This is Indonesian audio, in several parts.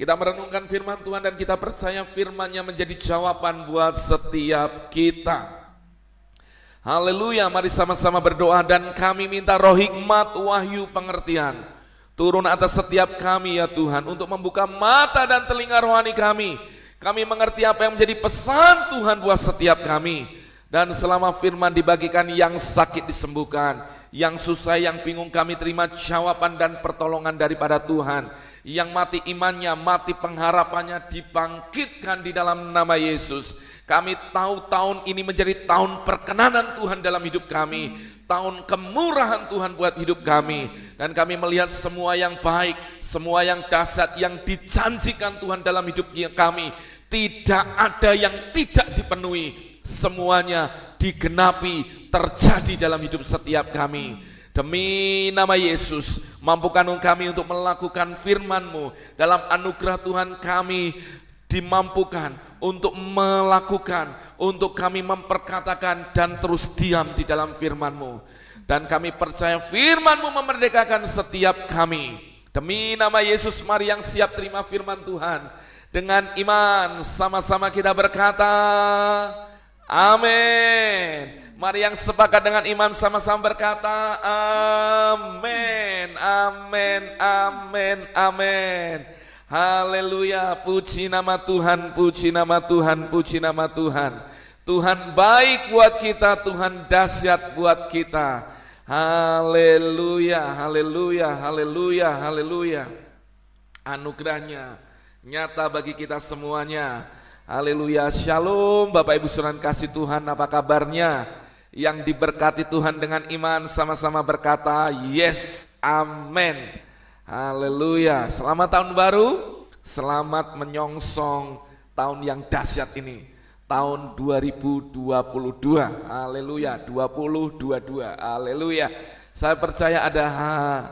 Kita merenungkan firman Tuhan dan kita percaya firmannya menjadi jawaban buat setiap kita. Haleluya, mari sama-sama berdoa dan kami minta roh hikmat, wahyu, pengertian. Turun atas setiap kami ya Tuhan untuk membuka mata dan telinga rohani kami. Kami mengerti apa yang menjadi pesan Tuhan buat setiap kami. Dan selama firman dibagikan yang sakit disembuhkan, yang susah, yang bingung kami terima jawaban dan pertolongan daripada Tuhan. Yang mati imannya, mati pengharapannya dibangkitkan di dalam nama Yesus. Kami tahu tahun ini menjadi tahun perkenanan Tuhan dalam hidup kami tahun kemurahan Tuhan buat hidup kami dan kami melihat semua yang baik, semua yang dahsyat yang dijanjikan Tuhan dalam hidup kami tidak ada yang tidak dipenuhi, semuanya digenapi terjadi dalam hidup setiap kami. Demi nama Yesus, mampukan kami untuk melakukan firman-Mu dalam anugerah Tuhan kami dimampukan untuk melakukan, untuk kami memperkatakan dan terus diam di dalam firman-Mu. Dan kami percaya firman-Mu memerdekakan setiap kami. Demi nama Yesus, mari yang siap terima firman Tuhan. Dengan iman, sama-sama kita berkata, Amin. Mari yang sepakat dengan iman sama-sama berkata, Amin, Amin, Amin, Amin. Haleluya, puji nama Tuhan, puji nama Tuhan, puji nama Tuhan. Tuhan baik buat kita, Tuhan dahsyat buat kita. Haleluya, haleluya, haleluya, haleluya. Anugerahnya nyata bagi kita semuanya. Haleluya, shalom Bapak Ibu Suran kasih Tuhan, apa kabarnya? Yang diberkati Tuhan dengan iman sama-sama berkata, yes, amin. Haleluya. Selamat tahun baru. Selamat menyongsong tahun yang dahsyat ini. Tahun 2022. Haleluya. 2022. Haleluya. Saya percaya ada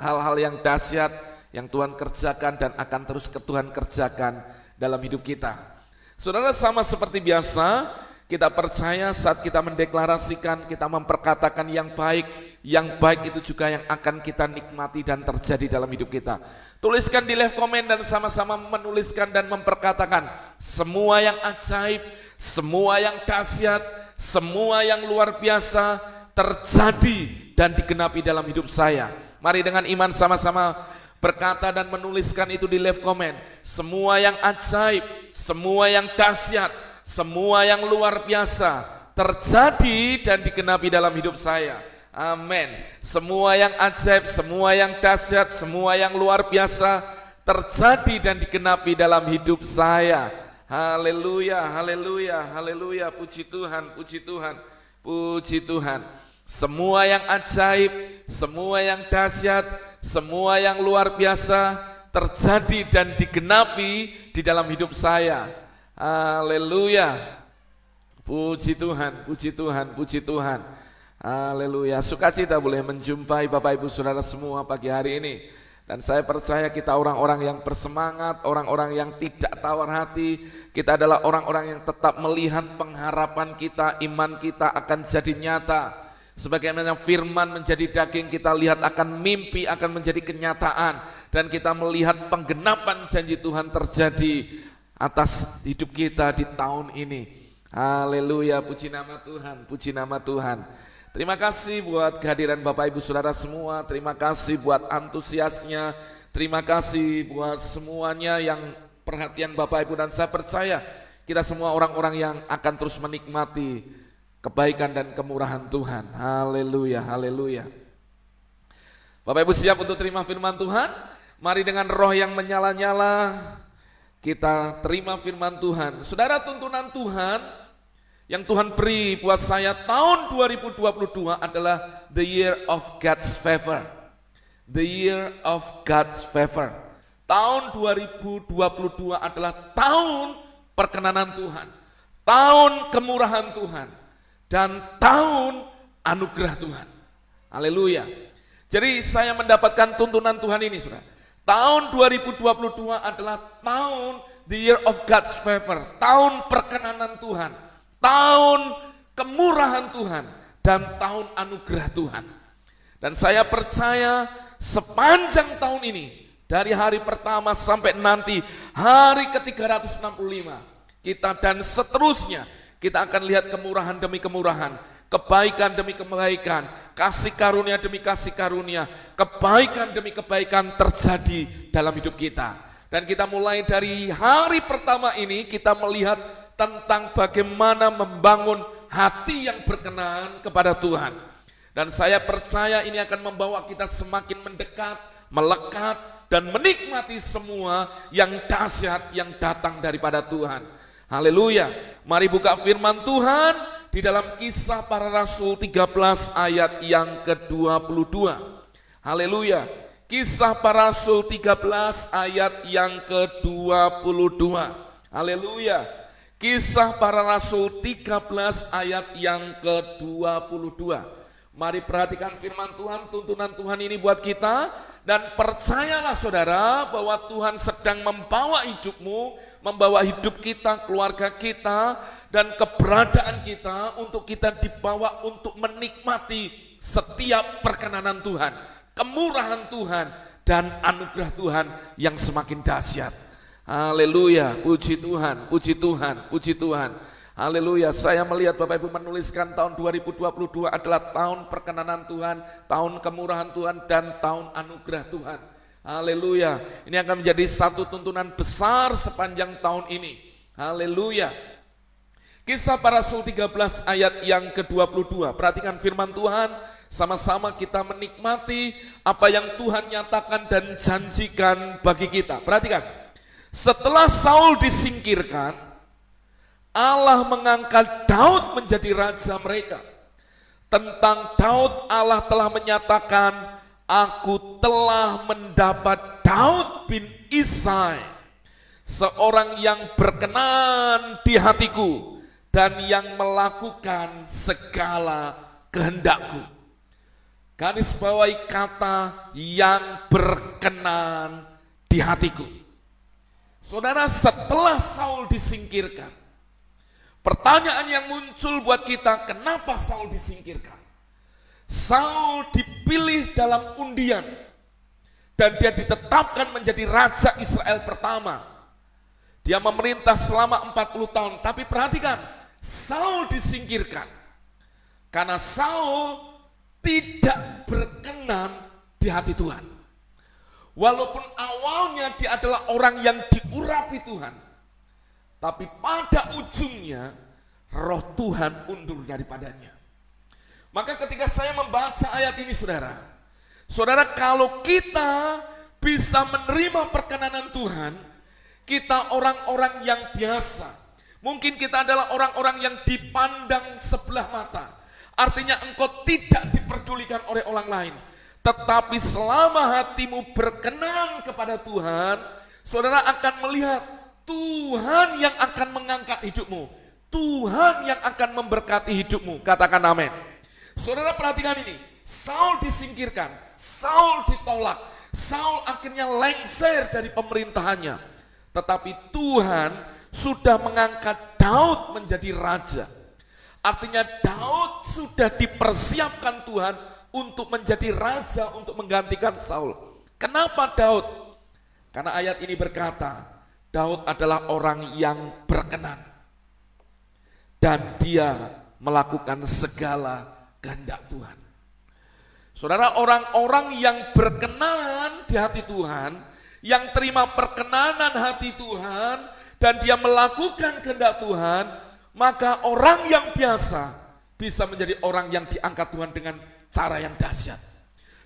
hal-hal yang dahsyat yang Tuhan kerjakan dan akan terus ke Tuhan kerjakan dalam hidup kita. Saudara sama seperti biasa, kita percaya saat kita mendeklarasikan, kita memperkatakan yang baik, yang baik itu juga yang akan kita nikmati dan terjadi dalam hidup kita. Tuliskan di live comment dan sama-sama menuliskan dan memperkatakan semua yang ajaib, semua yang dahsyat, semua yang luar biasa terjadi dan digenapi dalam hidup saya. Mari dengan iman sama-sama berkata dan menuliskan itu di live comment. Semua yang ajaib, semua yang dahsyat, semua yang luar biasa terjadi dan digenapi dalam hidup saya. Amin. Semua yang ajaib, semua yang dahsyat, semua yang luar biasa terjadi dan digenapi dalam hidup saya. Haleluya, haleluya, haleluya. Puji Tuhan, puji Tuhan, puji Tuhan. Semua yang ajaib, semua yang dahsyat, semua yang luar biasa terjadi dan digenapi di dalam hidup saya. Haleluya. Puji Tuhan, puji Tuhan, puji Tuhan. Haleluya. Sukacita boleh menjumpai Bapak Ibu Saudara semua pagi hari ini. Dan saya percaya kita orang-orang yang bersemangat, orang-orang yang tidak tawar hati. Kita adalah orang-orang yang tetap melihat pengharapan kita, iman kita akan jadi nyata. Sebagaimana firman menjadi daging kita lihat akan mimpi akan menjadi kenyataan. Dan kita melihat penggenapan janji Tuhan terjadi atas hidup kita di tahun ini. Haleluya, puji nama Tuhan, puji nama Tuhan. Terima kasih buat kehadiran Bapak Ibu Saudara semua, terima kasih buat antusiasnya, terima kasih buat semuanya yang perhatian Bapak Ibu dan saya percaya kita semua orang-orang yang akan terus menikmati kebaikan dan kemurahan Tuhan. Haleluya, haleluya. Bapak Ibu siap untuk terima firman Tuhan? Mari dengan roh yang menyala-nyala kita terima firman Tuhan. Saudara tuntunan Tuhan yang Tuhan beri buat saya tahun 2022 adalah the year of God's favor. The year of God's favor. Tahun 2022 adalah tahun perkenanan Tuhan. Tahun kemurahan Tuhan. Dan tahun anugerah Tuhan. Haleluya. Jadi saya mendapatkan tuntunan Tuhan ini saudara. Tahun 2022 adalah tahun the year of God's favor. Tahun perkenanan Tuhan tahun kemurahan Tuhan dan tahun anugerah Tuhan. Dan saya percaya sepanjang tahun ini Dari hari pertama sampai nanti hari ke-365. Kita dan seterusnya kita akan lihat kemurahan demi kemurahan, kebaikan demi kebaikan, kasih karunia demi kasih karunia, kebaikan demi kebaikan terjadi dalam hidup kita. Dan kita mulai dari hari pertama ini kita melihat tentang bagaimana membangun hati yang berkenan kepada Tuhan. Dan saya percaya ini akan membawa kita semakin mendekat, melekat, dan menikmati semua yang dahsyat yang datang daripada Tuhan. Haleluya. Mari buka firman Tuhan di dalam kisah para rasul 13 ayat yang ke-22. Haleluya. Kisah para rasul 13 ayat yang ke-22. Haleluya. Kisah para rasul 13 ayat yang ke-22. Mari perhatikan firman Tuhan, tuntunan Tuhan ini buat kita dan percayalah saudara bahwa Tuhan sedang membawa hidupmu, membawa hidup kita, keluarga kita dan keberadaan kita untuk kita dibawa untuk menikmati setiap perkenanan Tuhan, kemurahan Tuhan dan anugerah Tuhan yang semakin dahsyat. Haleluya, puji Tuhan, puji Tuhan, puji Tuhan. Haleluya, saya melihat Bapak Ibu menuliskan tahun 2022 adalah tahun perkenanan Tuhan, tahun kemurahan Tuhan, dan tahun anugerah Tuhan. Haleluya, ini akan menjadi satu tuntunan besar sepanjang tahun ini. Haleluya. Kisah para Rasul 13 ayat yang ke-22, perhatikan firman Tuhan, sama-sama kita menikmati apa yang Tuhan nyatakan dan janjikan bagi kita. Perhatikan, setelah Saul disingkirkan, Allah mengangkat Daud menjadi raja mereka. Tentang Daud Allah telah menyatakan, aku telah mendapat Daud bin Isai, seorang yang berkenan di hatiku dan yang melakukan segala kehendakku. Garis bawahi kata yang berkenan di hatiku. Saudara, setelah Saul disingkirkan, Pertanyaan yang muncul buat kita, kenapa Saul disingkirkan? Saul dipilih dalam undian dan dia ditetapkan menjadi raja Israel pertama. Dia memerintah selama 40 tahun, tapi perhatikan, Saul disingkirkan karena Saul tidak berkenan di hati Tuhan. Walaupun awalnya dia adalah orang yang diurapi Tuhan, tapi pada ujungnya roh Tuhan undur daripadanya. Maka ketika saya membaca ayat ini saudara, saudara kalau kita bisa menerima perkenanan Tuhan, kita orang-orang yang biasa. Mungkin kita adalah orang-orang yang dipandang sebelah mata. Artinya engkau tidak diperdulikan oleh orang lain. Tetapi selama hatimu berkenan kepada Tuhan, saudara akan melihat Tuhan yang akan mengangkat hidupmu. Tuhan yang akan memberkati hidupmu. Katakan amin. Saudara perhatikan ini. Saul disingkirkan. Saul ditolak. Saul akhirnya lengser dari pemerintahannya. Tetapi Tuhan sudah mengangkat Daud menjadi raja. Artinya Daud sudah dipersiapkan Tuhan untuk menjadi raja untuk menggantikan Saul. Kenapa Daud? Karena ayat ini berkata, Daud adalah orang yang berkenan dan dia melakukan segala kehendak Tuhan. Saudara, orang-orang yang berkenan di hati Tuhan, yang terima perkenanan hati Tuhan, dan dia melakukan kehendak Tuhan, maka orang yang biasa bisa menjadi orang yang diangkat Tuhan dengan cara yang dahsyat.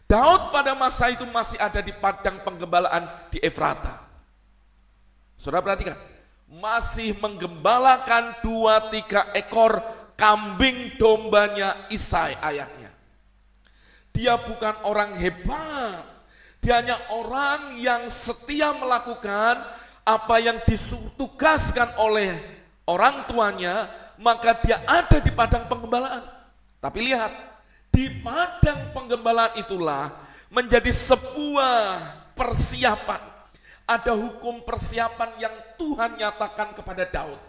Daud pada masa itu masih ada di padang penggembalaan di Efrata. Saudara perhatikan, masih menggembalakan dua tiga ekor kambing dombanya Isai ayahnya. Dia bukan orang hebat, dia hanya orang yang setia melakukan apa yang ditugaskan oleh orang tuanya, maka dia ada di padang penggembalaan. Tapi lihat, di padang penggembalaan itulah menjadi sebuah persiapan ada hukum persiapan yang Tuhan nyatakan kepada Daud.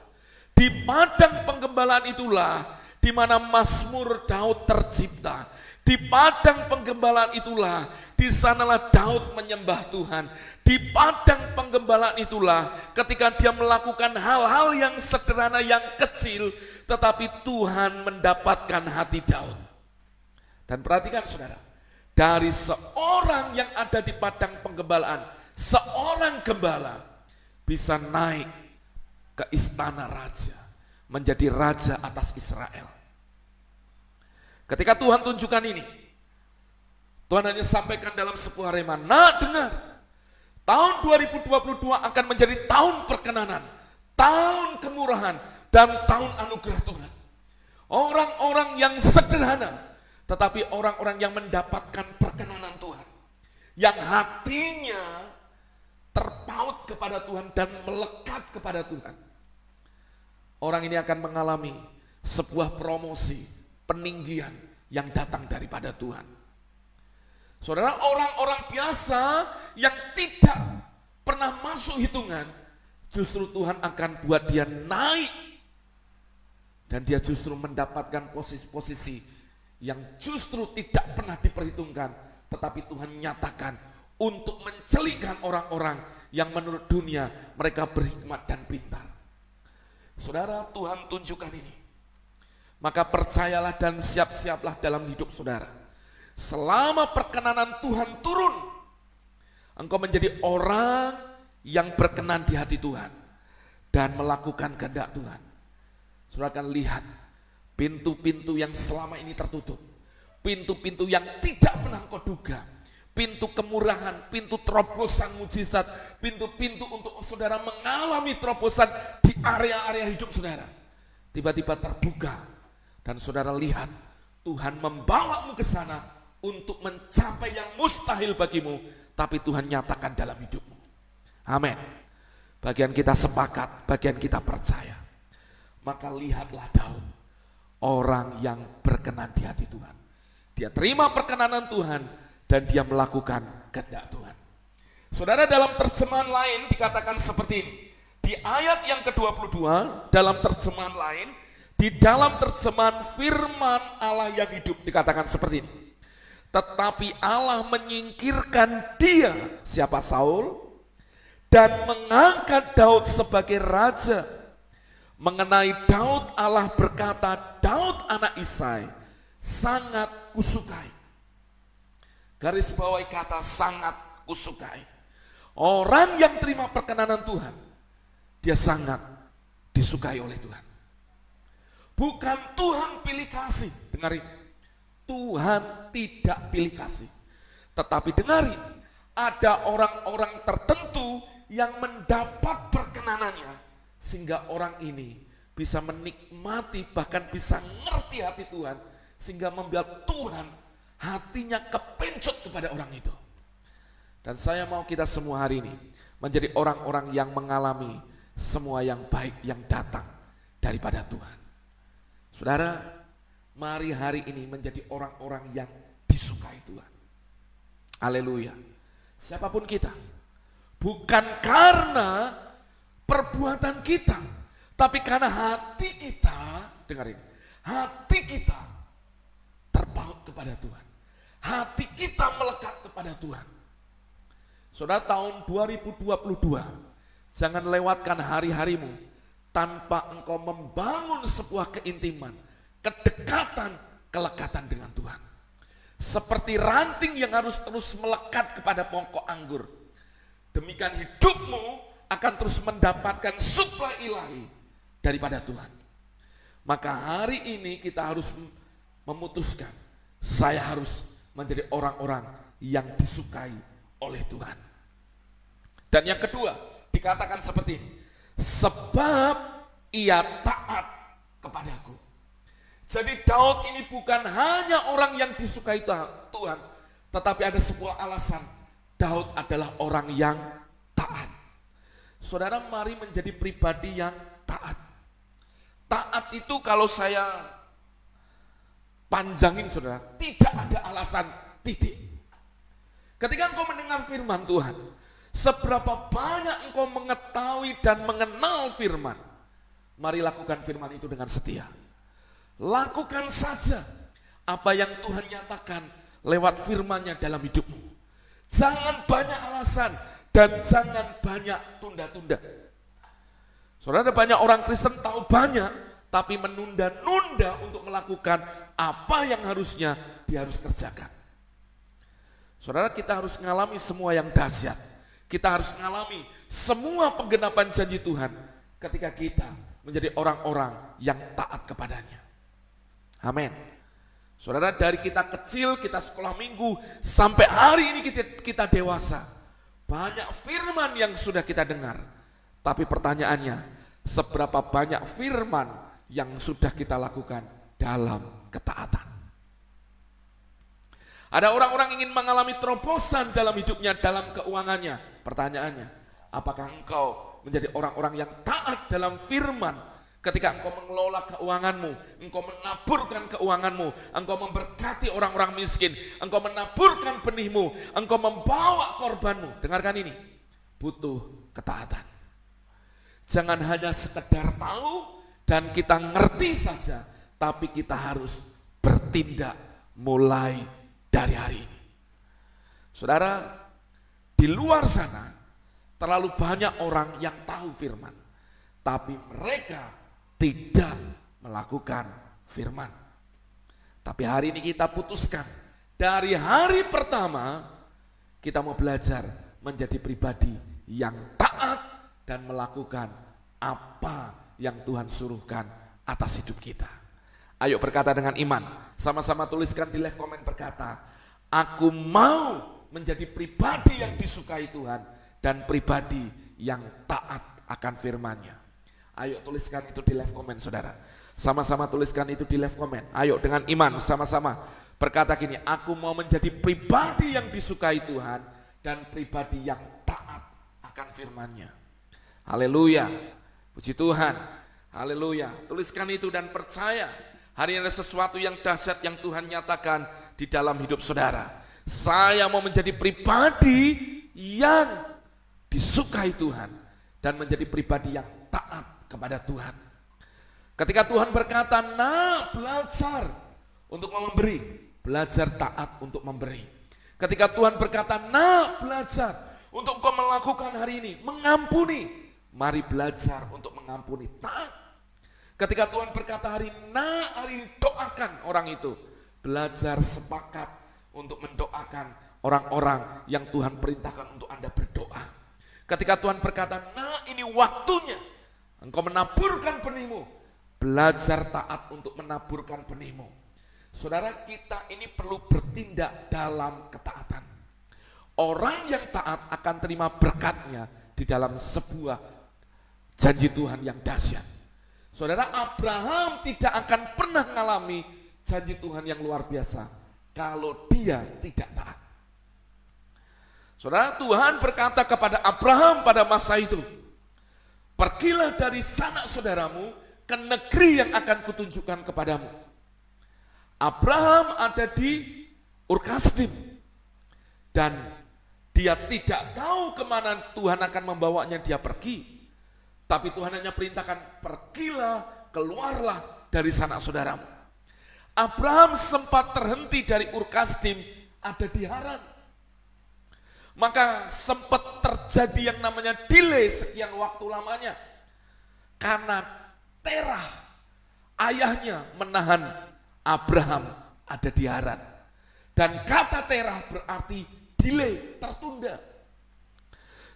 Di padang penggembalaan itulah di mana Mazmur Daud tercipta. Di padang penggembalaan itulah, di sanalah Daud menyembah Tuhan. Di padang penggembalaan itulah ketika dia melakukan hal-hal yang sederhana, yang kecil, tetapi Tuhan mendapatkan hati Daud. Dan perhatikan saudara, dari seorang yang ada di padang penggembalaan, seorang gembala bisa naik ke istana raja, menjadi raja atas Israel. Ketika Tuhan tunjukkan ini, Tuhan hanya sampaikan dalam sebuah rema, nah dengar, tahun 2022 akan menjadi tahun perkenanan, tahun kemurahan, dan tahun anugerah Tuhan. Orang-orang yang sederhana, tetapi orang-orang yang mendapatkan perkenanan Tuhan. Yang hatinya terpaut kepada Tuhan dan melekat kepada Tuhan. Orang ini akan mengalami sebuah promosi, peninggian yang datang daripada Tuhan. Saudara, orang-orang biasa yang tidak pernah masuk hitungan, justru Tuhan akan buat dia naik. Dan dia justru mendapatkan posisi-posisi yang justru tidak pernah diperhitungkan, tetapi Tuhan nyatakan untuk mencelikan orang-orang yang menurut dunia mereka berhikmat dan pintar. Saudara, Tuhan tunjukkan ini. Maka percayalah dan siap-siaplah dalam hidup saudara. Selama perkenanan Tuhan turun, engkau menjadi orang yang berkenan di hati Tuhan dan melakukan kehendak Tuhan. Saudara akan lihat pintu-pintu yang selama ini tertutup, pintu-pintu yang tidak pernah engkau duga, pintu kemurahan, pintu terobosan mujizat, pintu-pintu untuk saudara mengalami terobosan di area-area hidup saudara. Tiba-tiba terbuka dan saudara lihat, Tuhan membawamu ke sana untuk mencapai yang mustahil bagimu, tapi Tuhan nyatakan dalam hidupmu. Amin. Bagian kita sepakat, bagian kita percaya. Maka lihatlah Daud, orang yang berkenan di hati Tuhan. Dia terima perkenanan Tuhan dan dia melakukan kehendak Tuhan. Saudara dalam terjemahan lain dikatakan seperti ini. Di ayat yang ke-22 dalam terjemahan lain di dalam terjemahan firman Allah yang hidup dikatakan seperti ini. Tetapi Allah menyingkirkan dia, siapa Saul, dan mengangkat Daud sebagai raja. Mengenai Daud Allah berkata, Daud anak Isai sangat kusukai. Garis bawahi kata sangat kusukai. Orang yang terima perkenanan Tuhan, dia sangat disukai oleh Tuhan. Bukan Tuhan pilih kasih. Dengarin. Tuhan tidak pilih kasih. Tetapi dengarin. Ada orang-orang tertentu yang mendapat perkenanannya. Sehingga orang ini bisa menikmati bahkan bisa ngerti hati Tuhan. Sehingga membuat Tuhan hatinya kepencut kepada orang itu. Dan saya mau kita semua hari ini menjadi orang-orang yang mengalami semua yang baik yang datang daripada Tuhan. Saudara, mari hari ini menjadi orang-orang yang disukai Tuhan. Haleluya. Siapa pun kita. Bukan karena perbuatan kita, tapi karena hati kita, dengar ini, hati kita terpaut kepada Tuhan. Hati kita melekat kepada Tuhan. Saudara tahun 2022, jangan lewatkan hari-harimu tanpa engkau membangun sebuah keintiman, kedekatan, kelekatan dengan Tuhan. Seperti ranting yang harus terus melekat kepada pokok anggur. Demikian hidupmu akan terus mendapatkan suplai ilahi daripada Tuhan. Maka hari ini kita harus memutuskan, saya harus menjadi orang-orang yang disukai oleh Tuhan. Dan yang kedua, dikatakan seperti ini, sebab ia taat kepadaku. Jadi Daud ini bukan hanya orang yang disukai Tuhan, tetapi ada sebuah alasan. Daud adalah orang yang taat. Saudara mari menjadi pribadi yang taat. Taat itu kalau saya panjangin saudara, tidak ada alasan titik. Ketika engkau mendengar firman Tuhan, Seberapa banyak engkau mengetahui dan mengenal firman. Mari lakukan firman itu dengan setia. Lakukan saja apa yang Tuhan nyatakan lewat firman-Nya dalam hidupmu. Jangan banyak alasan dan jangan banyak tunda-tunda. Saudara banyak orang Kristen tahu banyak, tapi menunda-nunda untuk melakukan apa yang harusnya dia harus kerjakan. Saudara kita harus mengalami semua yang dahsyat. Kita harus mengalami semua penggenapan janji Tuhan ketika kita menjadi orang-orang yang taat kepadanya. Amin. Saudara dari kita kecil, kita sekolah minggu, sampai hari ini kita, kita dewasa. Banyak firman yang sudah kita dengar. Tapi pertanyaannya, seberapa banyak firman yang sudah kita lakukan dalam ketaatan? Ada orang-orang ingin mengalami terobosan dalam hidupnya, dalam keuangannya. Pertanyaannya, apakah engkau menjadi orang-orang yang taat dalam firman ketika engkau mengelola keuanganmu, engkau menaburkan keuanganmu, engkau memberkati orang-orang miskin, engkau menaburkan benihmu, engkau membawa korbanmu. Dengarkan ini, butuh ketaatan. Jangan hanya sekedar tahu dan kita ngerti saja, tapi kita harus bertindak mulai dari hari ini. Saudara, di luar sana terlalu banyak orang yang tahu firman, tapi mereka tidak melakukan firman. Tapi hari ini kita putuskan, dari hari pertama kita mau belajar menjadi pribadi yang taat dan melakukan apa yang Tuhan suruhkan atas hidup kita. Ayo berkata dengan iman. Sama-sama tuliskan di live komen berkata, aku mau menjadi pribadi yang disukai Tuhan dan pribadi yang taat akan firman-Nya. Ayo tuliskan itu di live komen saudara. Sama-sama tuliskan itu di live komen. Ayo dengan iman sama-sama berkata gini, aku mau menjadi pribadi yang disukai Tuhan dan pribadi yang taat akan firman-Nya. Haleluya. Puji Tuhan. Haleluya. Tuliskan itu dan percaya Hari ini ada sesuatu yang dahsyat yang Tuhan nyatakan di dalam hidup saudara. Saya mau menjadi pribadi yang disukai Tuhan dan menjadi pribadi yang taat kepada Tuhan. Ketika Tuhan berkata, "Nak, belajar untuk memberi, belajar taat untuk memberi." Ketika Tuhan berkata, "Nak, belajar untuk kau melakukan hari ini, mengampuni." Mari belajar untuk mengampuni, taat Ketika Tuhan berkata hari nah hari doakan orang itu. Belajar sepakat untuk mendoakan orang-orang yang Tuhan perintahkan untuk Anda berdoa. Ketika Tuhan berkata, nah ini waktunya. Engkau menaburkan benihmu. Belajar taat untuk menaburkan benihmu. Saudara kita ini perlu bertindak dalam ketaatan. Orang yang taat akan terima berkatnya di dalam sebuah janji Tuhan yang dahsyat. Saudara Abraham tidak akan pernah mengalami janji Tuhan yang luar biasa kalau dia tidak taat. Saudara Tuhan berkata kepada Abraham pada masa itu, pergilah dari sanak saudaramu ke negeri yang akan kutunjukkan kepadamu. Abraham ada di Urkasdim dan dia tidak tahu ke mana Tuhan akan membawanya dia pergi. Tapi Tuhan hanya perintahkan, pergilah, keluarlah dari sanak saudaramu. Abraham sempat terhenti dari Urkasdim, ada di Haran. Maka sempat terjadi yang namanya delay sekian waktu lamanya. Karena Terah, ayahnya menahan Abraham ada di Haran. Dan kata Terah berarti delay, tertunda.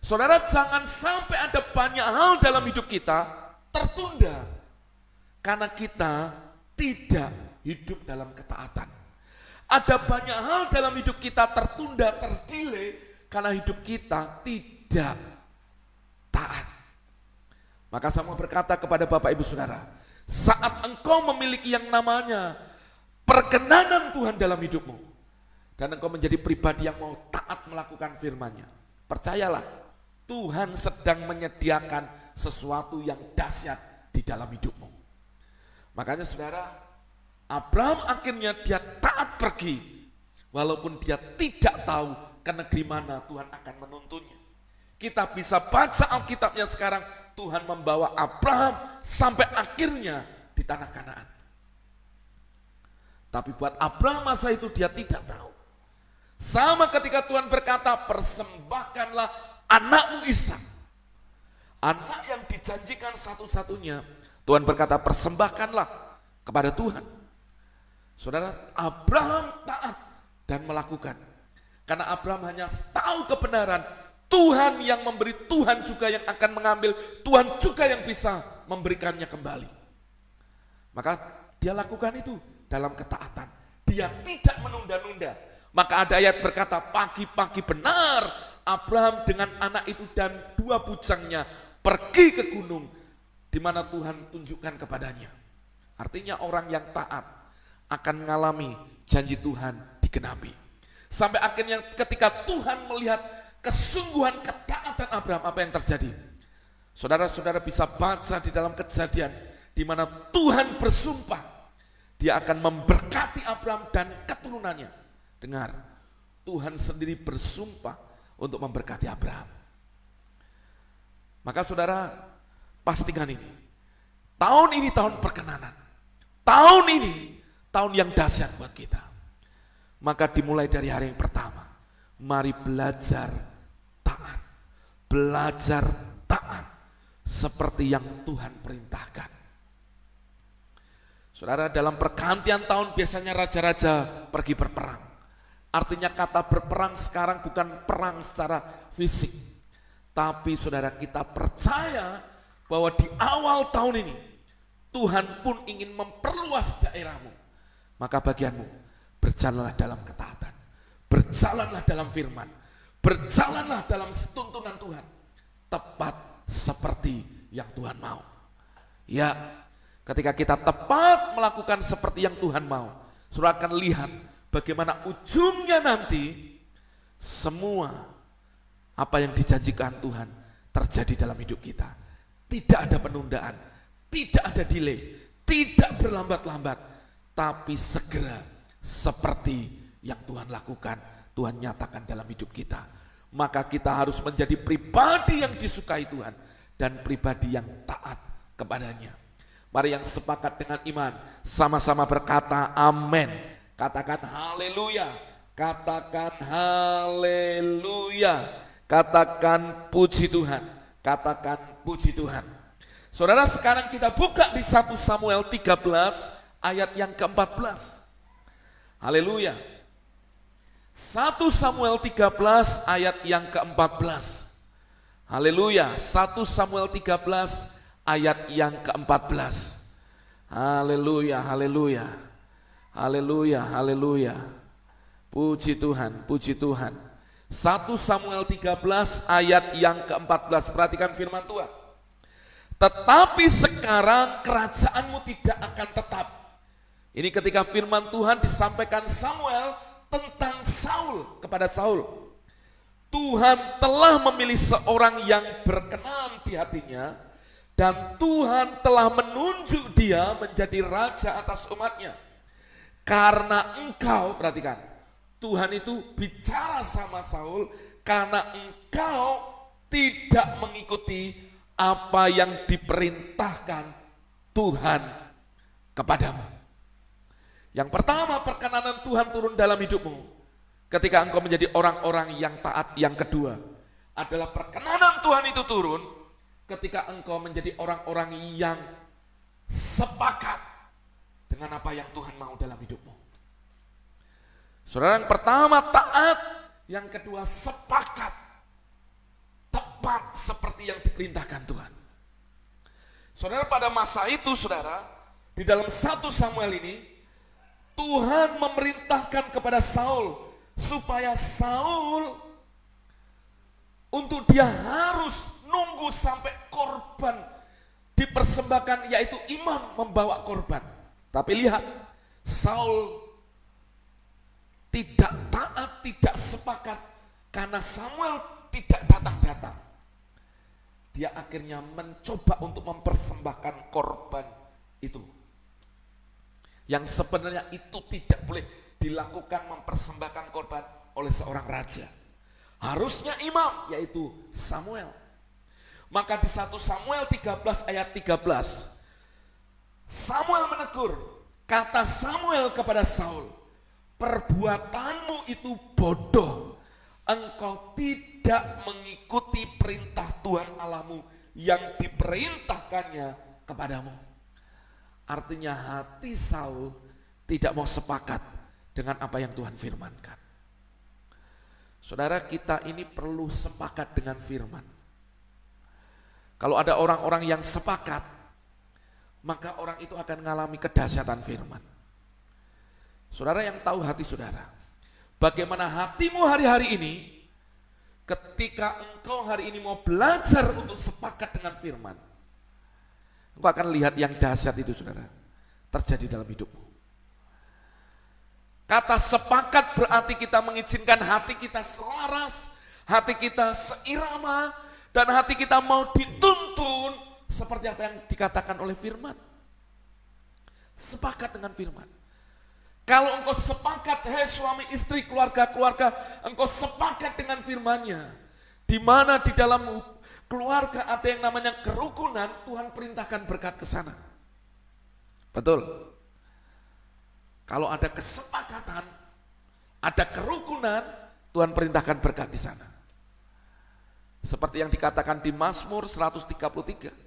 Saudara jangan sampai ada banyak hal dalam hidup kita tertunda karena kita tidak hidup dalam ketaatan. Ada banyak hal dalam hidup kita tertunda, terdile karena hidup kita tidak taat. Maka saya mau berkata kepada Bapak Ibu Saudara, saat engkau memiliki yang namanya perkenanan Tuhan dalam hidupmu, dan engkau menjadi pribadi yang mau taat melakukan firman-Nya, percayalah Tuhan sedang menyediakan sesuatu yang dahsyat di dalam hidupmu. Makanya saudara, Abraham akhirnya dia taat pergi, walaupun dia tidak tahu ke negeri mana Tuhan akan menuntunnya. Kita bisa baca Alkitabnya sekarang, Tuhan membawa Abraham sampai akhirnya di tanah Kanaan. Tapi buat Abraham masa itu dia tidak tahu. Sama ketika Tuhan berkata, persembahkanlah anakmu Ishak. Anak yang dijanjikan satu-satunya. Tuhan berkata, persembahkanlah kepada Tuhan. Saudara, Abraham taat dan melakukan. Karena Abraham hanya tahu kebenaran, Tuhan yang memberi, Tuhan juga yang akan mengambil, Tuhan juga yang bisa memberikannya kembali. Maka dia lakukan itu dalam ketaatan. Dia tidak menunda-nunda. Maka ada ayat berkata, pagi-pagi benar Abraham dengan anak itu dan dua bujangnya pergi ke gunung di mana Tuhan tunjukkan kepadanya. Artinya orang yang taat akan mengalami janji Tuhan digenapi. Sampai akhirnya ketika Tuhan melihat kesungguhan ketaatan Abraham apa yang terjadi. Saudara-saudara bisa baca di dalam kejadian di mana Tuhan bersumpah dia akan memberkati Abraham dan keturunannya. Dengar, Tuhan sendiri bersumpah untuk memberkati Abraham. Maka saudara pastikan ini. Tahun ini tahun perkenanan. Tahun ini tahun yang dahsyat buat kita. Maka dimulai dari hari yang pertama. Mari belajar taat. Belajar taat seperti yang Tuhan perintahkan. Saudara, dalam pergantian tahun biasanya raja-raja pergi berperang. Artinya kata berperang sekarang bukan perang secara fisik. Tapi saudara kita percaya bahwa di awal tahun ini Tuhan pun ingin memperluas daerahmu. Maka bagianmu berjalanlah dalam ketaatan. Berjalanlah dalam firman Berjalanlah dalam tuntunan Tuhan. Tepat seperti yang Tuhan mau. Ya, ketika kita tepat melakukan seperti yang Tuhan mau, saudara akan lihat bagaimana ujungnya nanti semua apa yang dijanjikan Tuhan terjadi dalam hidup kita. Tidak ada penundaan, tidak ada delay, tidak berlambat-lambat, tapi segera seperti yang Tuhan lakukan, Tuhan nyatakan dalam hidup kita maka kita harus menjadi pribadi yang disukai Tuhan dan pribadi yang taat kepadanya. Mari yang sepakat dengan iman sama-sama berkata amin. Katakan haleluya. Katakan haleluya. Katakan puji Tuhan. Katakan puji Tuhan. Saudara sekarang kita buka di 1 Samuel 13 ayat yang ke-14. Haleluya. 1 Samuel 13 ayat yang ke-14. Haleluya. 1 Samuel 13 ayat yang ke-14. Haleluya, haleluya. Haleluya, haleluya. Puji Tuhan, puji Tuhan. 1 Samuel 13 ayat yang ke-14. Perhatikan firman Tuhan. Tetapi sekarang kerajaanmu tidak akan tetap. Ini ketika firman Tuhan disampaikan Samuel tentang Saul kepada Saul. Tuhan telah memilih seorang yang berkenan di hatinya dan Tuhan telah menunjuk dia menjadi raja atas umatnya. Karena engkau, perhatikan, Tuhan itu bicara sama Saul karena engkau tidak mengikuti apa yang diperintahkan Tuhan kepadamu. Yang pertama perkenanan Tuhan turun dalam hidupmu. Ketika engkau menjadi orang-orang yang taat. Yang kedua adalah perkenanan Tuhan itu turun ketika engkau menjadi orang-orang yang sepakat dengan apa yang Tuhan mau dalam hidupmu. Saudara yang pertama taat, yang kedua sepakat. Tepat seperti yang diperintahkan Tuhan. Saudara pada masa itu saudara, di dalam satu Samuel ini Tuhan memerintahkan kepada Saul supaya Saul untuk dia harus nunggu sampai korban dipersembahkan yaitu imam membawa korban. Tapi lihat, Saul tidak taat, tidak sepakat karena Samuel tidak datang-datang. Dia akhirnya mencoba untuk mempersembahkan korban itu yang sebenarnya itu tidak boleh dilakukan mempersembahkan korban oleh seorang raja. Harusnya imam yaitu Samuel. Maka di 1 Samuel 13 ayat 13 Samuel menegur Kata Samuel kepada Saul, perbuatanmu itu bodoh. Engkau tidak mengikuti perintah Tuhan Allahmu yang diperintahkannya kepadamu. Artinya hati Saul tidak mau sepakat dengan apa yang Tuhan firmankan. Saudara kita ini perlu sepakat dengan firman. Kalau ada orang-orang yang sepakat, maka orang itu akan mengalami kedahsyatan firman. Saudara yang tahu hati saudara, bagaimana hatimu hari-hari ini ketika engkau hari ini mau belajar untuk sepakat dengan firman. Engkau akan lihat yang dahsyat itu saudara, terjadi dalam hidupmu. Kata sepakat berarti kita mengizinkan hati kita selaras, hati kita seirama, dan hati kita mau dituntun seperti apa yang dikatakan oleh firman. Sepakat dengan firman. Kalau engkau sepakat, hei suami istri, keluarga-keluarga, engkau sepakat dengan firmannya. Di mana di dalam keluarga ada yang namanya kerukunan, Tuhan perintahkan berkat ke sana. Betul. Kalau ada kesepakatan, ada kerukunan, Tuhan perintahkan berkat di sana. Seperti yang dikatakan di Mazmur 133.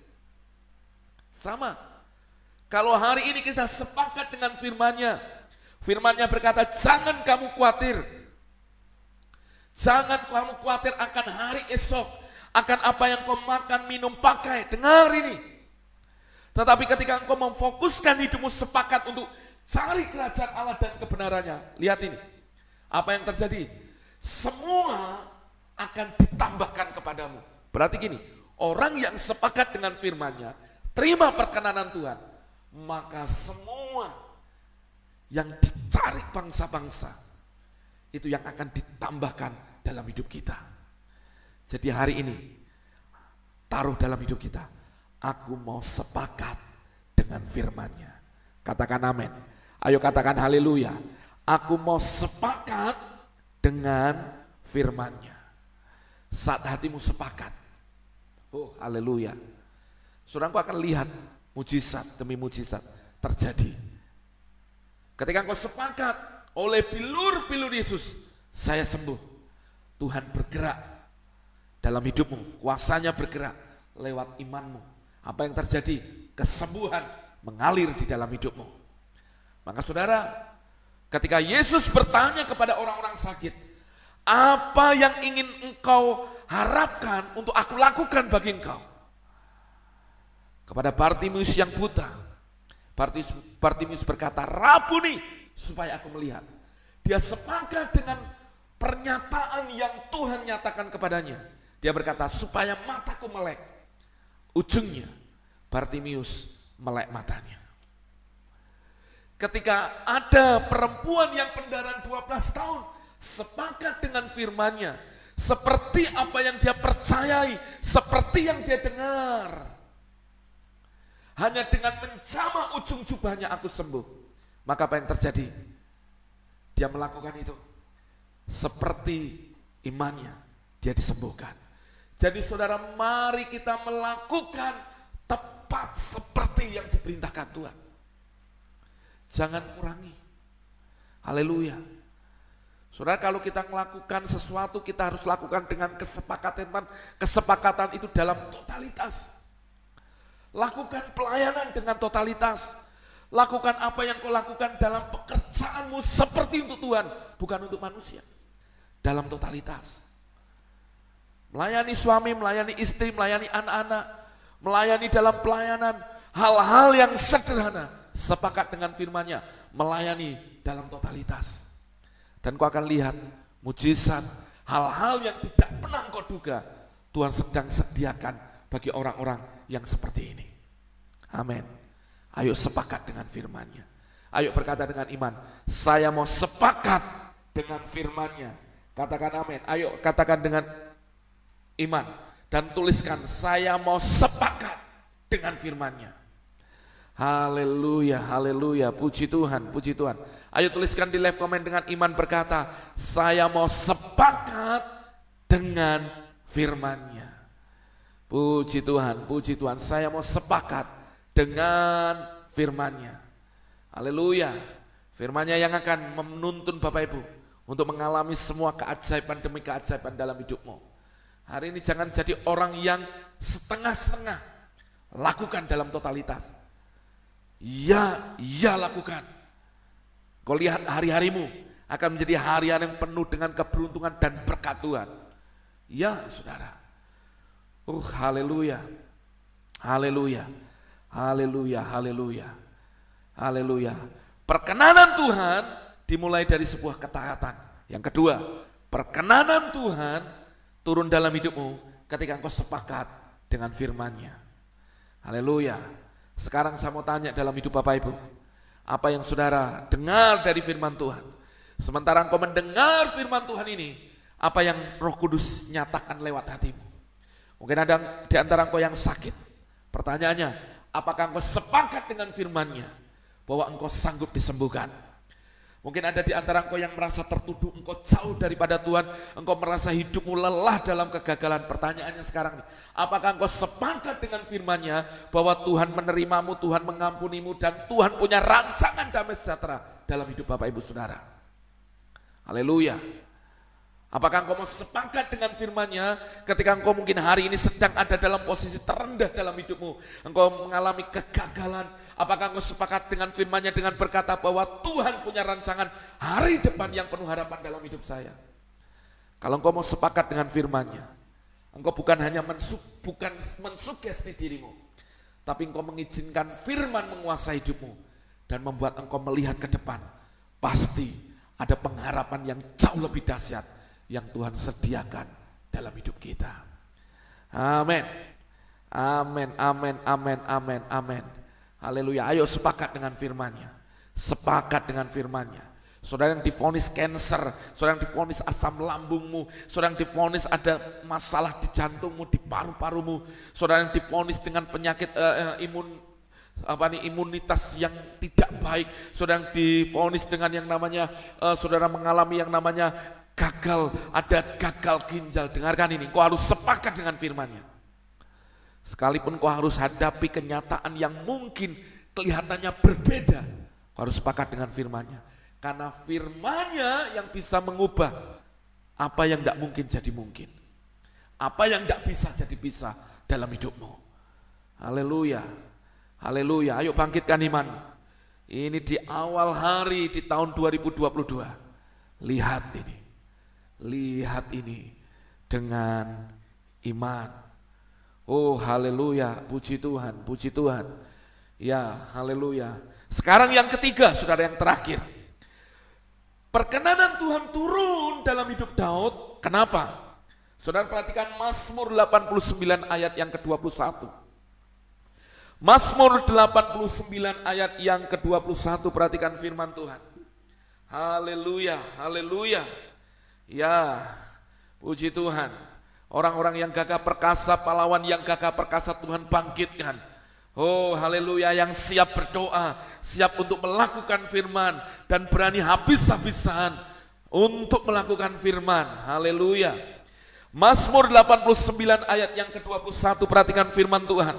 Sama. Kalau hari ini kita sepakat dengan firman-Nya, firman-Nya berkata, "Jangan kamu khawatir. Jangan kamu khawatir akan hari esok, akan apa yang kau makan, minum, pakai." Dengar ini. Tetapi ketika engkau memfokuskan hidupmu sepakat untuk Cari kerajaan Allah dan kebenarannya. Lihat ini. Apa yang terjadi? Semua akan ditambahkan kepadamu. Berarti gini, orang yang sepakat dengan firmannya, terima perkenanan Tuhan, maka semua yang dicari bangsa-bangsa, itu yang akan ditambahkan dalam hidup kita. Jadi hari ini, taruh dalam hidup kita, aku mau sepakat dengan firmannya. Katakan amin. Ayo katakan haleluya. Aku mau sepakat dengan firmannya. Saat hatimu sepakat. Oh haleluya. Saudaraku akan lihat mujizat demi mujizat terjadi. Ketika engkau sepakat oleh bilur-bilur Yesus, saya sembuh. Tuhan bergerak dalam hidupmu, kuasanya bergerak lewat imanmu. Apa yang terjadi? Kesembuhan mengalir di dalam hidupmu. Maka saudara, ketika Yesus bertanya kepada orang-orang sakit, apa yang ingin engkau harapkan untuk aku lakukan bagi engkau? Kepada Bartimius yang buta, Bartimius berkata, Rabuni, supaya aku melihat. Dia sepakat dengan pernyataan yang Tuhan nyatakan kepadanya. Dia berkata, supaya mataku melek. Ujungnya, Bartimius melek matanya. Ketika ada perempuan yang pendaran 12 tahun sepakat dengan firmannya, seperti apa yang dia percayai, seperti yang dia dengar. Hanya dengan menjama ujung jubahnya aku sembuh. Maka apa yang terjadi? Dia melakukan itu. Seperti imannya, dia disembuhkan. Jadi saudara mari kita melakukan tepat seperti yang diperintahkan Tuhan. Jangan kurangi. Haleluya. Saudara kalau kita melakukan sesuatu kita harus lakukan dengan kesepakatan kesepakatan itu dalam totalitas. Lakukan pelayanan dengan totalitas. Lakukan apa yang kau lakukan dalam pekerjaanmu seperti untuk Tuhan, bukan untuk manusia. Dalam totalitas. Melayani suami, melayani istri, melayani anak-anak, melayani dalam pelayanan, hal-hal yang sederhana sepakat dengan firman-Nya, melayani dalam totalitas. Dan kau akan lihat mujizat, hal-hal yang tidak pernah kau duga, Tuhan sedang sediakan bagi orang-orang yang seperti ini. Amin. Ayo sepakat dengan firman-Nya. Ayo berkata dengan iman, saya mau sepakat dengan firman-Nya. Katakan amin. Ayo katakan dengan iman dan tuliskan saya mau sepakat dengan firman-Nya. Haleluya, haleluya, puji Tuhan, puji Tuhan. Ayo tuliskan di live komen dengan iman berkata, saya mau sepakat dengan firmannya. Puji Tuhan, puji Tuhan, saya mau sepakat dengan firmannya. Haleluya. Firmannya yang akan menuntun Bapak Ibu untuk mengalami semua keajaiban demi keajaiban dalam hidupmu. Hari ini jangan jadi orang yang setengah-setengah. Lakukan dalam totalitas. Ya, ya lakukan. Kau lihat hari-harimu akan menjadi hari-hari yang penuh dengan keberuntungan dan berkat Tuhan. Ya, saudara. Uh, haleluya. Haleluya. Haleluya, haleluya. Haleluya. Perkenanan Tuhan dimulai dari sebuah ketaatan. Yang kedua, perkenanan Tuhan turun dalam hidupmu ketika engkau sepakat dengan firman-Nya. Haleluya. Sekarang saya mau tanya dalam hidup Bapak Ibu, apa yang saudara dengar dari firman Tuhan? Sementara engkau mendengar firman Tuhan ini, apa yang roh kudus nyatakan lewat hatimu? Mungkin ada di antara engkau yang sakit. Pertanyaannya, apakah engkau sepakat dengan firman-Nya bahwa engkau sanggup disembuhkan? Mungkin ada di antara engkau yang merasa tertuduh, engkau jauh daripada Tuhan, engkau merasa hidupmu lelah dalam kegagalan. Pertanyaannya sekarang apakah engkau sepakat dengan firman-Nya bahwa Tuhan menerimamu, Tuhan mengampunimu, dan Tuhan punya rancangan damai sejahtera dalam hidup Bapak Ibu Saudara? Haleluya. Apakah engkau mau sepakat dengan firman-Nya ketika engkau mungkin hari ini sedang ada dalam posisi terendah dalam hidupmu, engkau mengalami kegagalan, apakah engkau sepakat dengan firman-Nya dengan berkata bahwa Tuhan punya rancangan hari depan yang penuh harapan dalam hidup saya? Kalau engkau mau sepakat dengan firman-Nya, engkau bukan hanya mensuk, bukan mensugesti dirimu, tapi engkau mengizinkan firman menguasai hidupmu dan membuat engkau melihat ke depan. Pasti ada pengharapan yang jauh lebih dahsyat yang Tuhan sediakan dalam hidup kita. Amin. Amin, amin, amin, amin, amin. Haleluya. Ayo sepakat dengan firman-Nya. Sepakat dengan firman-Nya. Saudara yang difonis cancer, saudara yang difonis asam lambungmu, saudara yang difonis ada masalah di jantungmu, di paru-parumu, saudara yang difonis dengan penyakit uh, imun apa nih imunitas yang tidak baik, saudara yang difonis dengan yang namanya uh, saudara mengalami yang namanya gagal, ada gagal ginjal. Dengarkan ini, kau harus sepakat dengan firmannya. Sekalipun kau harus hadapi kenyataan yang mungkin kelihatannya berbeda, kau harus sepakat dengan firmannya. Karena firmannya yang bisa mengubah apa yang tidak mungkin jadi mungkin. Apa yang tidak bisa jadi bisa dalam hidupmu. Haleluya. Haleluya. Ayo bangkitkan iman. Ini di awal hari di tahun 2022. Lihat ini. Lihat ini dengan iman. Oh haleluya, puji Tuhan, puji Tuhan. Ya haleluya. Sekarang yang ketiga, saudara yang terakhir. Perkenanan Tuhan turun dalam hidup Daud. Kenapa? Saudara perhatikan Mazmur 89 ayat yang ke-21. Mazmur 89 ayat yang ke-21 perhatikan firman Tuhan. Haleluya, haleluya. Ya, puji Tuhan. Orang-orang yang gagah perkasa, pahlawan yang gagah perkasa Tuhan bangkitkan. Oh haleluya yang siap berdoa, siap untuk melakukan firman dan berani habis-habisan untuk melakukan firman. Haleluya. Mazmur 89 ayat yang ke-21 perhatikan firman Tuhan.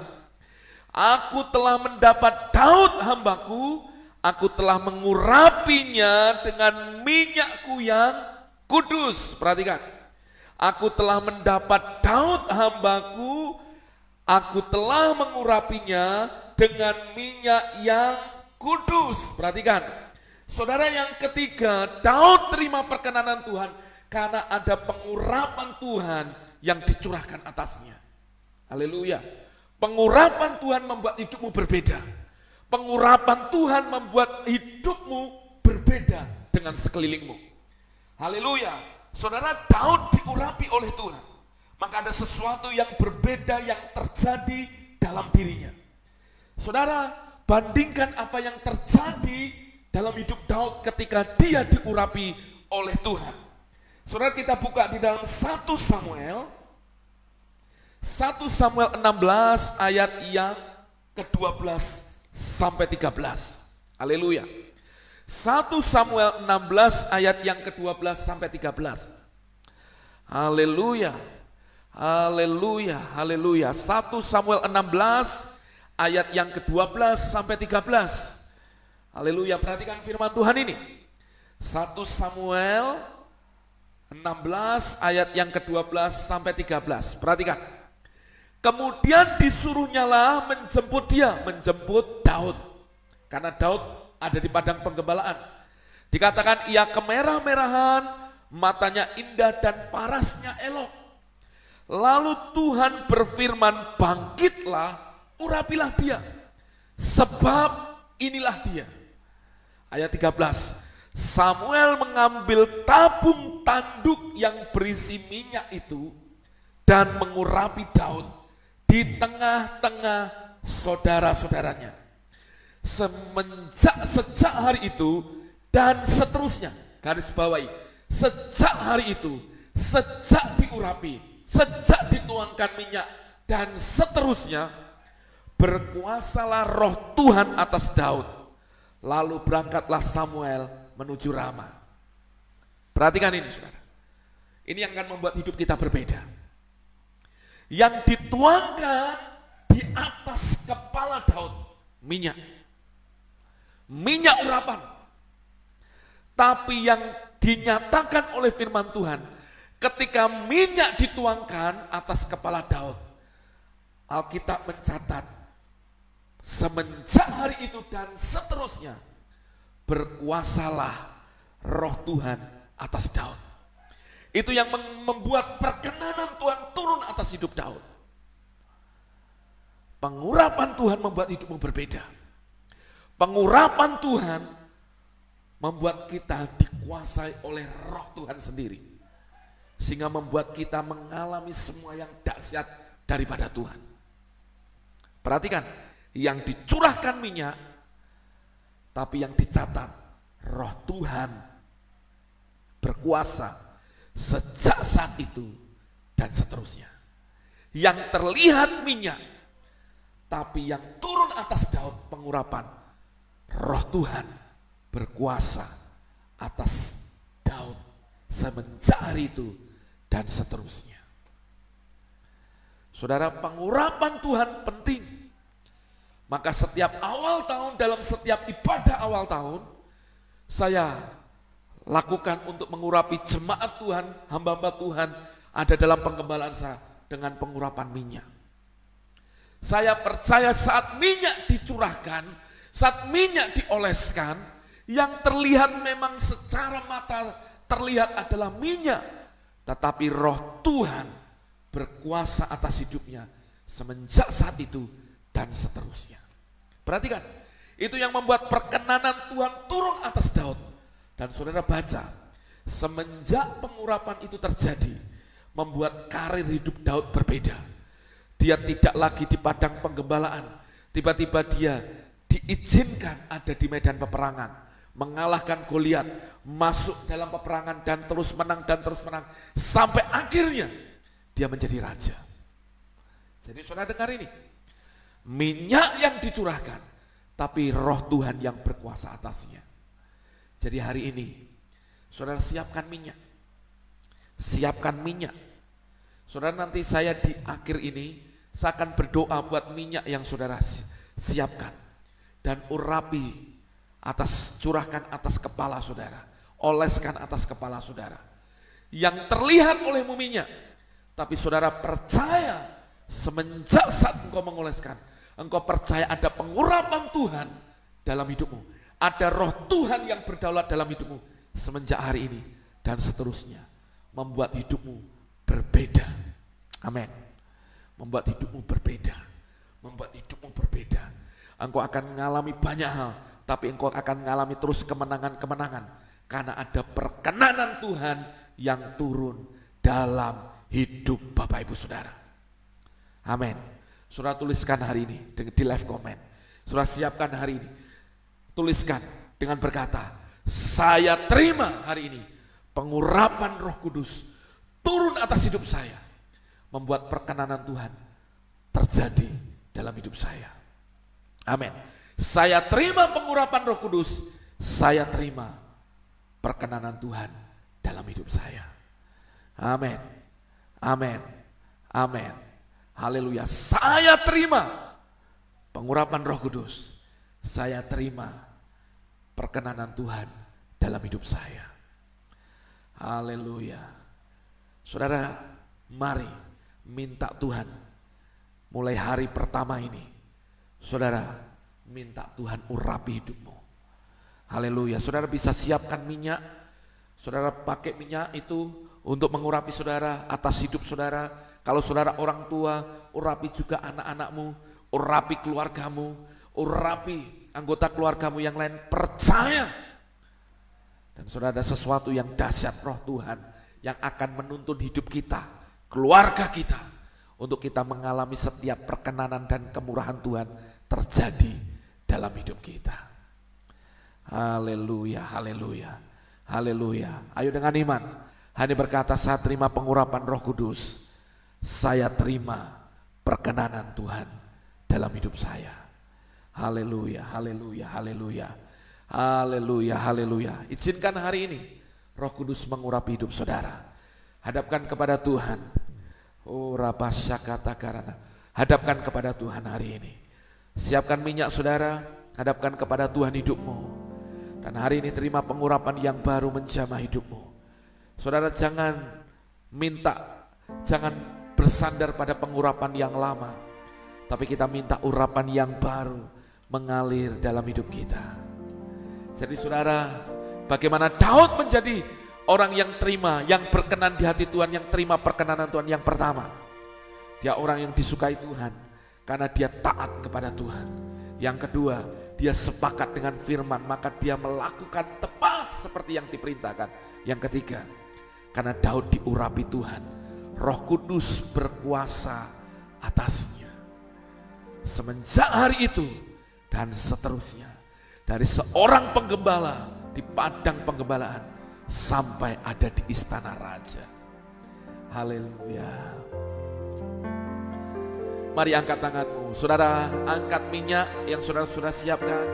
Aku telah mendapat Daud hambaku, aku telah mengurapinya dengan minyakku yang kudus. Perhatikan. Aku telah mendapat Daud hambaku, aku telah mengurapinya dengan minyak yang kudus. Perhatikan. Saudara yang ketiga, Daud terima perkenanan Tuhan karena ada pengurapan Tuhan yang dicurahkan atasnya. Haleluya. Pengurapan Tuhan membuat hidupmu berbeda. Pengurapan Tuhan membuat hidupmu berbeda dengan sekelilingmu. Haleluya. Saudara Daud diurapi oleh Tuhan. Maka ada sesuatu yang berbeda yang terjadi dalam dirinya. Saudara, bandingkan apa yang terjadi dalam hidup Daud ketika dia diurapi oleh Tuhan. Saudara kita buka di dalam 1 Samuel 1 Samuel 16 ayat yang ke-12 sampai 13. Haleluya. 1 Samuel 16 ayat yang ke-12 sampai 13. Haleluya. Haleluya, haleluya. 1 Samuel 16 ayat yang ke-12 sampai 13. Haleluya, perhatikan firman Tuhan ini. 1 Samuel 16 ayat yang ke-12 sampai 13. Perhatikan. Kemudian disuruhnyalah menjemput dia, menjemput Daud. Karena Daud ada di padang penggembalaan. Dikatakan ia kemerah-merahan, matanya indah dan parasnya elok. Lalu Tuhan berfirman, bangkitlah, urapilah dia. Sebab inilah dia. Ayat 13. Samuel mengambil tabung tanduk yang berisi minyak itu dan mengurapi Daud di tengah-tengah saudara-saudaranya. Semenjak sejak hari itu dan seterusnya, garis bawahi, sejak hari itu, sejak diurapi, sejak dituangkan minyak dan seterusnya, berkuasalah roh Tuhan atas Daud Lalu berangkatlah Samuel menuju Rama. Perhatikan ini saudara. Ini yang akan membuat hidup kita berbeda. Yang dituangkan di atas kepala Daud, minyak. Minyak urapan. Tapi yang dinyatakan oleh firman Tuhan, ketika minyak dituangkan atas kepala Daud, Alkitab mencatat Semenjak hari itu dan seterusnya berkuasalah roh Tuhan atas Daud. Itu yang membuat perkenanan Tuhan turun atas hidup Daud. Pengurapan Tuhan membuat hidupmu berbeda. Pengurapan Tuhan membuat kita dikuasai oleh roh Tuhan sendiri. Sehingga membuat kita mengalami semua yang dahsyat daripada Tuhan. Perhatikan, yang dicurahkan minyak, tapi yang dicatat roh Tuhan berkuasa sejak saat itu dan seterusnya. Yang terlihat minyak, tapi yang turun atas Daud pengurapan, roh Tuhan berkuasa atas Daud semenjak hari itu dan seterusnya. Saudara, pengurapan Tuhan penting maka setiap awal tahun dalam setiap ibadah awal tahun saya lakukan untuk mengurapi jemaat Tuhan, hamba-hamba Tuhan ada dalam penggembalaan saya dengan pengurapan minyak. Saya percaya saat minyak dicurahkan, saat minyak dioleskan, yang terlihat memang secara mata terlihat adalah minyak, tetapi roh Tuhan berkuasa atas hidupnya semenjak saat itu dan seterusnya. Perhatikan, itu yang membuat perkenanan Tuhan turun atas Daud. Dan saudara baca, semenjak pengurapan itu terjadi, membuat karir hidup Daud berbeda. Dia tidak lagi di padang penggembalaan, tiba-tiba dia diizinkan ada di medan peperangan, mengalahkan Goliat, masuk dalam peperangan dan terus menang dan terus menang sampai akhirnya dia menjadi raja. Jadi saudara dengar ini, minyak yang dicurahkan, tapi roh Tuhan yang berkuasa atasnya. Jadi hari ini, saudara siapkan minyak, siapkan minyak. Saudara nanti saya di akhir ini, saya akan berdoa buat minyak yang saudara siapkan. Dan urapi atas, curahkan atas kepala saudara. Oleskan atas kepala saudara. Yang terlihat olehmu minyak, tapi saudara percaya semenjak saat engkau mengoleskan, engkau percaya ada pengurapan Tuhan dalam hidupmu. Ada roh Tuhan yang berdaulat dalam hidupmu semenjak hari ini dan seterusnya. Membuat hidupmu berbeda. Amin. Membuat hidupmu berbeda. Membuat hidupmu berbeda. Engkau akan mengalami banyak hal, tapi engkau akan mengalami terus kemenangan-kemenangan. Karena ada perkenanan Tuhan yang turun dalam hidup Bapak Ibu Saudara. Amin. Surah tuliskan hari ini di live comment. Surah siapkan hari ini. Tuliskan dengan berkata, saya terima hari ini pengurapan roh kudus turun atas hidup saya. Membuat perkenanan Tuhan terjadi dalam hidup saya. Amin. Saya terima pengurapan roh kudus, saya terima perkenanan Tuhan dalam hidup saya. Amin. Amin. Amin. Haleluya. Saya terima pengurapan Roh Kudus. Saya terima perkenanan Tuhan dalam hidup saya. Haleluya. Saudara, mari minta Tuhan mulai hari pertama ini. Saudara, minta Tuhan urapi hidupmu. Haleluya. Saudara bisa siapkan minyak. Saudara pakai minyak itu untuk mengurapi saudara atas hidup saudara. Kalau saudara orang tua, urapi juga anak-anakmu, urapi keluargamu, urapi anggota keluargamu yang lain. Percaya dan saudara ada sesuatu yang dahsyat roh Tuhan yang akan menuntun hidup kita, keluarga kita, untuk kita mengalami setiap perkenanan dan kemurahan Tuhan terjadi dalam hidup kita. Haleluya, haleluya, haleluya. Ayo dengan iman, Hani berkata saya terima pengurapan roh kudus, saya terima perkenanan Tuhan dalam hidup saya. Haleluya, haleluya, haleluya. Haleluya, haleluya. Izinkan hari ini Roh Kudus mengurapi hidup saudara. Hadapkan kepada Tuhan. Oh, kata karana. Hadapkan kepada Tuhan hari ini. Siapkan minyak saudara, hadapkan kepada Tuhan hidupmu. Dan hari ini terima pengurapan yang baru menjamah hidupmu. Saudara jangan minta, jangan bersandar pada pengurapan yang lama. Tapi kita minta urapan yang baru mengalir dalam hidup kita. Jadi saudara, bagaimana Daud menjadi orang yang terima, yang berkenan di hati Tuhan, yang terima perkenanan Tuhan yang pertama. Dia orang yang disukai Tuhan karena dia taat kepada Tuhan. Yang kedua, dia sepakat dengan firman, maka dia melakukan tepat seperti yang diperintahkan. Yang ketiga, karena Daud diurapi Tuhan, Roh Kudus berkuasa atasnya. Semenjak hari itu dan seterusnya, dari seorang penggembala di padang penggembalaan sampai ada di istana raja. Haleluya. Mari angkat tanganmu, saudara angkat minyak yang saudara sudah siapkan.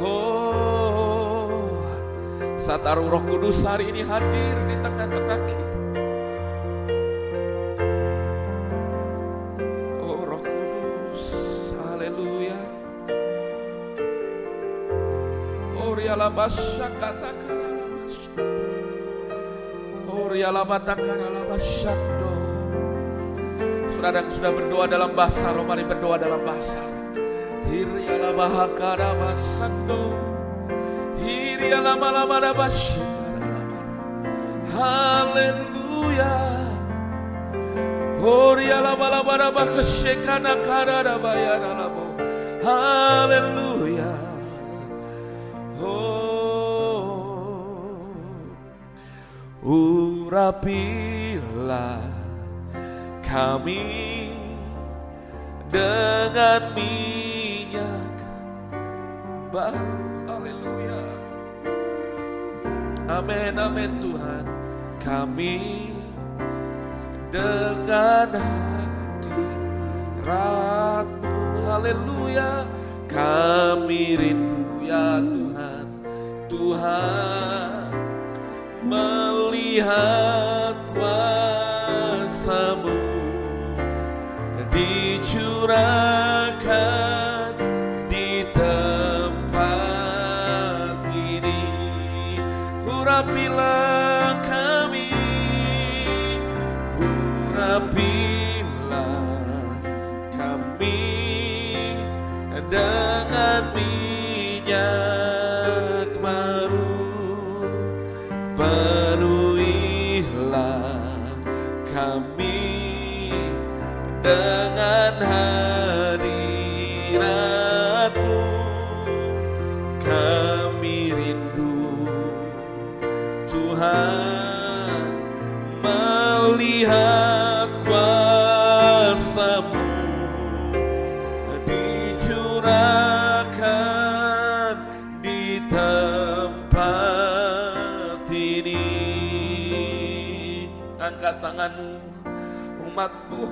Oh, saat roh kudus hari ini hadir di tengah-tengah kita. Orialabasha kata karalabasha. Orialabata karalabashando. Saudara sudah berdoa dalam bahasa roh, mari berdoa dalam bahasa. Hirialabaha karabasando. Hirialamalamadabashi. Haleluya. Orialabalabadabakashekana kararabayaralabo. Haleluya. urapilah kami dengan minyak baru. Haleluya. Amin, amin Tuhan. Kami dengan hadiratmu. Haleluya. Kami rindu ya Tuhan. Tuhan melihat dicurahkan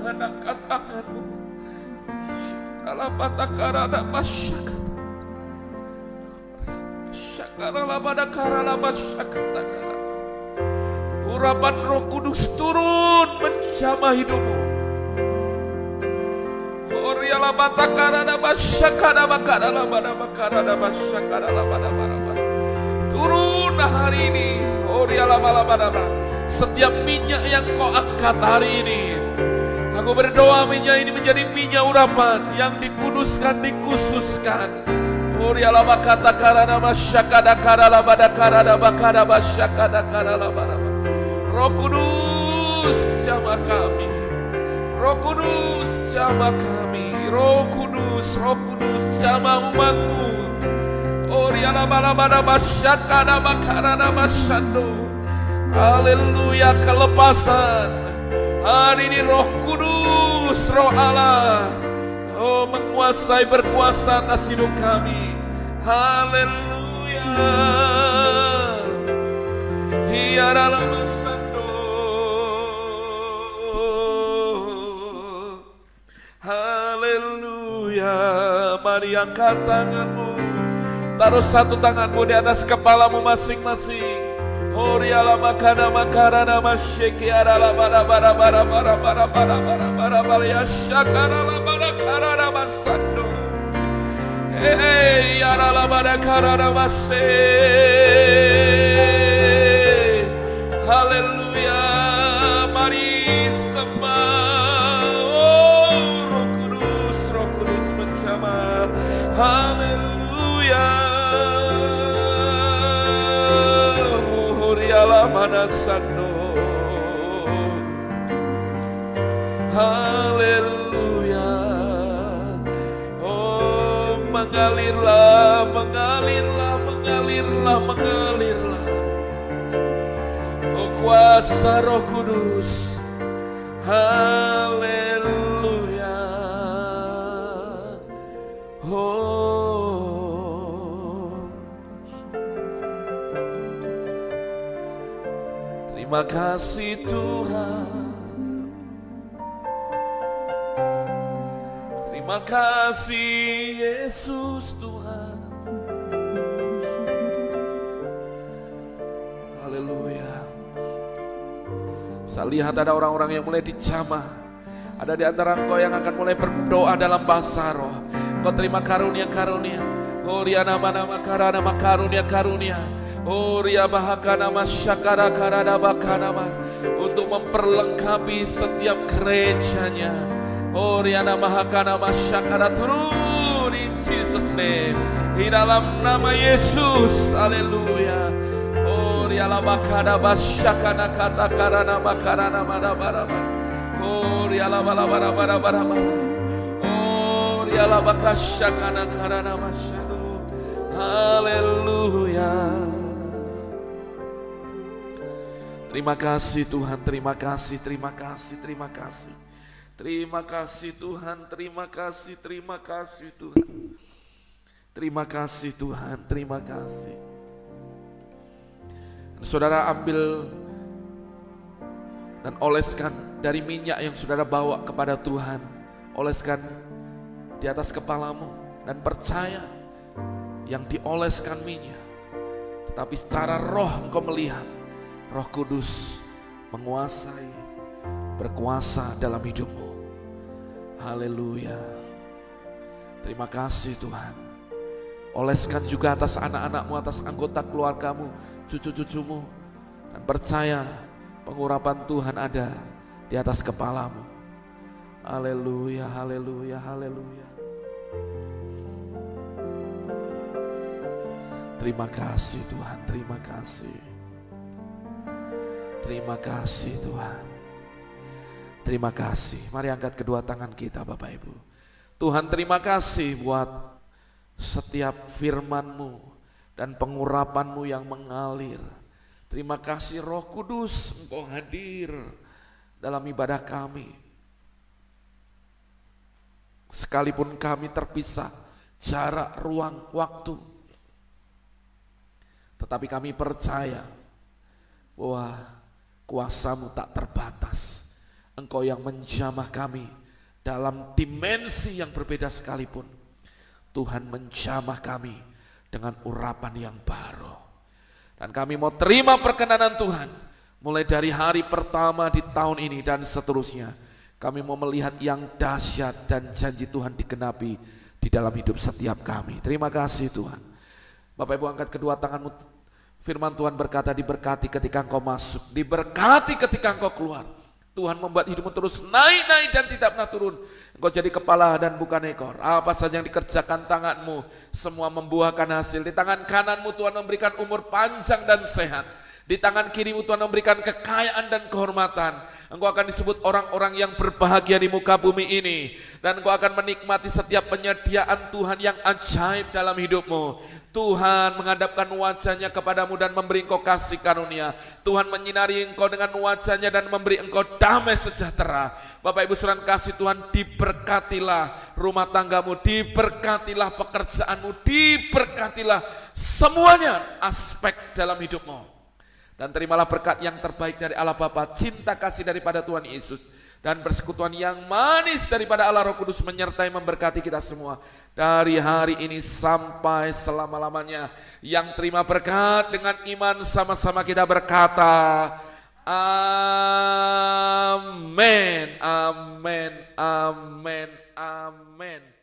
Tuhan angkat tanganmu. Alapatakarana masyarakat. Syakarala pada karana masyarakat. Urapan roh kudus turun menjamah hidupmu. Oriala batakarana masyarakat. Makarana pada makarana masyarakat. Pada pada Turun hari ini. Oriala pada pada. Setiap minyak yang kau angkat hari ini Aku berdoa minyak ini menjadi minyak urapan yang dikuduskan, dikhususkan. Oh riala bakata karana masyakada karala bada karada bakara basyakada karala bada bada. Roh Kudus jama kami. Roh Kudus jama kami, Roh Kudus, Roh Kudus jama umatmu. Oriana bala bala basyakana bakarana basyando. Haleluya kelepasan. Hari ini Roh Kudus, Roh Allah, oh menguasai berkuasa atas hidup kami. Haleluya. Hiara lama Haleluya. Mari angkat tanganmu. Taruh satu tanganmu di atas kepalamu masing-masing. Horiala makana makarana masyeki arala bara bara bara bara bara bara bara bara bara ya syakara la bara karana masando. Hey arala bara karana mase. Haleluya. Mari sembah. Oh Roh Kudus, Roh Kudus Manasando. Haleluya. Oh, mengalirlah, mengalirlah, mengalirlah, mengalirlah. Oh, kuasa Roh Kudus. Haleluya. Terima kasih Tuhan. Terima kasih Yesus Tuhan. Haleluya. Saya lihat ada orang-orang yang mulai dijamah. Ada di antara engkau yang akan mulai berdoa dalam bahasa roh. Kau terima karunia-karunia. Oh ria nama nama karana karunia Horia bahakana masyakara karada bakanaman untuk memperlengkapi setiap gerejanya. Horiana mahakana masyakara turun in Jesus name di dalam nama Yesus. Haleluya. Horiala bakada basyakana kata karana bakarana mana mana Horiala bara bara bara bara masyakara karana masyadu. Haleluya. Terima kasih Tuhan, terima kasih, terima kasih, terima kasih. Terima kasih Tuhan, terima kasih, terima kasih Tuhan. Terima kasih Tuhan, terima kasih. Saudara ambil dan oleskan dari minyak yang saudara bawa kepada Tuhan. Oleskan di atas kepalamu dan percaya yang dioleskan minyak. Tetapi secara roh engkau melihat roh kudus menguasai, berkuasa dalam hidupmu. Haleluya. Terima kasih Tuhan. Oleskan juga atas anak-anakmu, atas anggota keluargamu, cucu-cucumu. Dan percaya pengurapan Tuhan ada di atas kepalamu. Haleluya, haleluya, haleluya. Terima kasih Tuhan, terima kasih. Terima kasih Tuhan. Terima kasih. Mari angkat kedua tangan kita Bapak Ibu. Tuhan terima kasih buat setiap firman-Mu dan pengurapan-Mu yang mengalir. Terima kasih Roh Kudus Engkau hadir dalam ibadah kami. Sekalipun kami terpisah jarak, ruang, waktu. Tetapi kami percaya bahwa kuasamu tak terbatas. Engkau yang menjamah kami dalam dimensi yang berbeda sekalipun. Tuhan menjamah kami dengan urapan yang baru. Dan kami mau terima perkenanan Tuhan mulai dari hari pertama di tahun ini dan seterusnya. Kami mau melihat yang dahsyat dan janji Tuhan digenapi di dalam hidup setiap kami. Terima kasih Tuhan. Bapak Ibu angkat kedua tanganmu. Firman Tuhan berkata diberkati ketika engkau masuk, diberkati ketika engkau keluar. Tuhan membuat hidupmu terus naik-naik dan tidak pernah turun. Engkau jadi kepala dan bukan ekor. Apa saja yang dikerjakan tanganmu, semua membuahkan hasil. Di tangan kananmu Tuhan memberikan umur panjang dan sehat. Di tangan kirimu Tuhan memberikan kekayaan dan kehormatan. Engkau akan disebut orang-orang yang berbahagia di muka bumi ini. Dan engkau akan menikmati setiap penyediaan Tuhan yang ajaib dalam hidupmu. Tuhan menghadapkan wajahnya kepadamu dan memberi engkau kasih karunia. Tuhan menyinari engkau dengan wajahnya dan memberi engkau damai sejahtera. Bapak Ibu Saudara kasih Tuhan diberkatilah rumah tanggamu, diberkatilah pekerjaanmu, diberkatilah semuanya aspek dalam hidupmu. Dan terimalah berkat yang terbaik dari Allah Bapa, cinta kasih daripada Tuhan Yesus, dan persekutuan yang manis daripada Allah Roh Kudus menyertai memberkati kita semua dari hari ini sampai selama-lamanya. Yang terima berkat dengan iman sama-sama kita berkata, Amin, amin, amin, amin.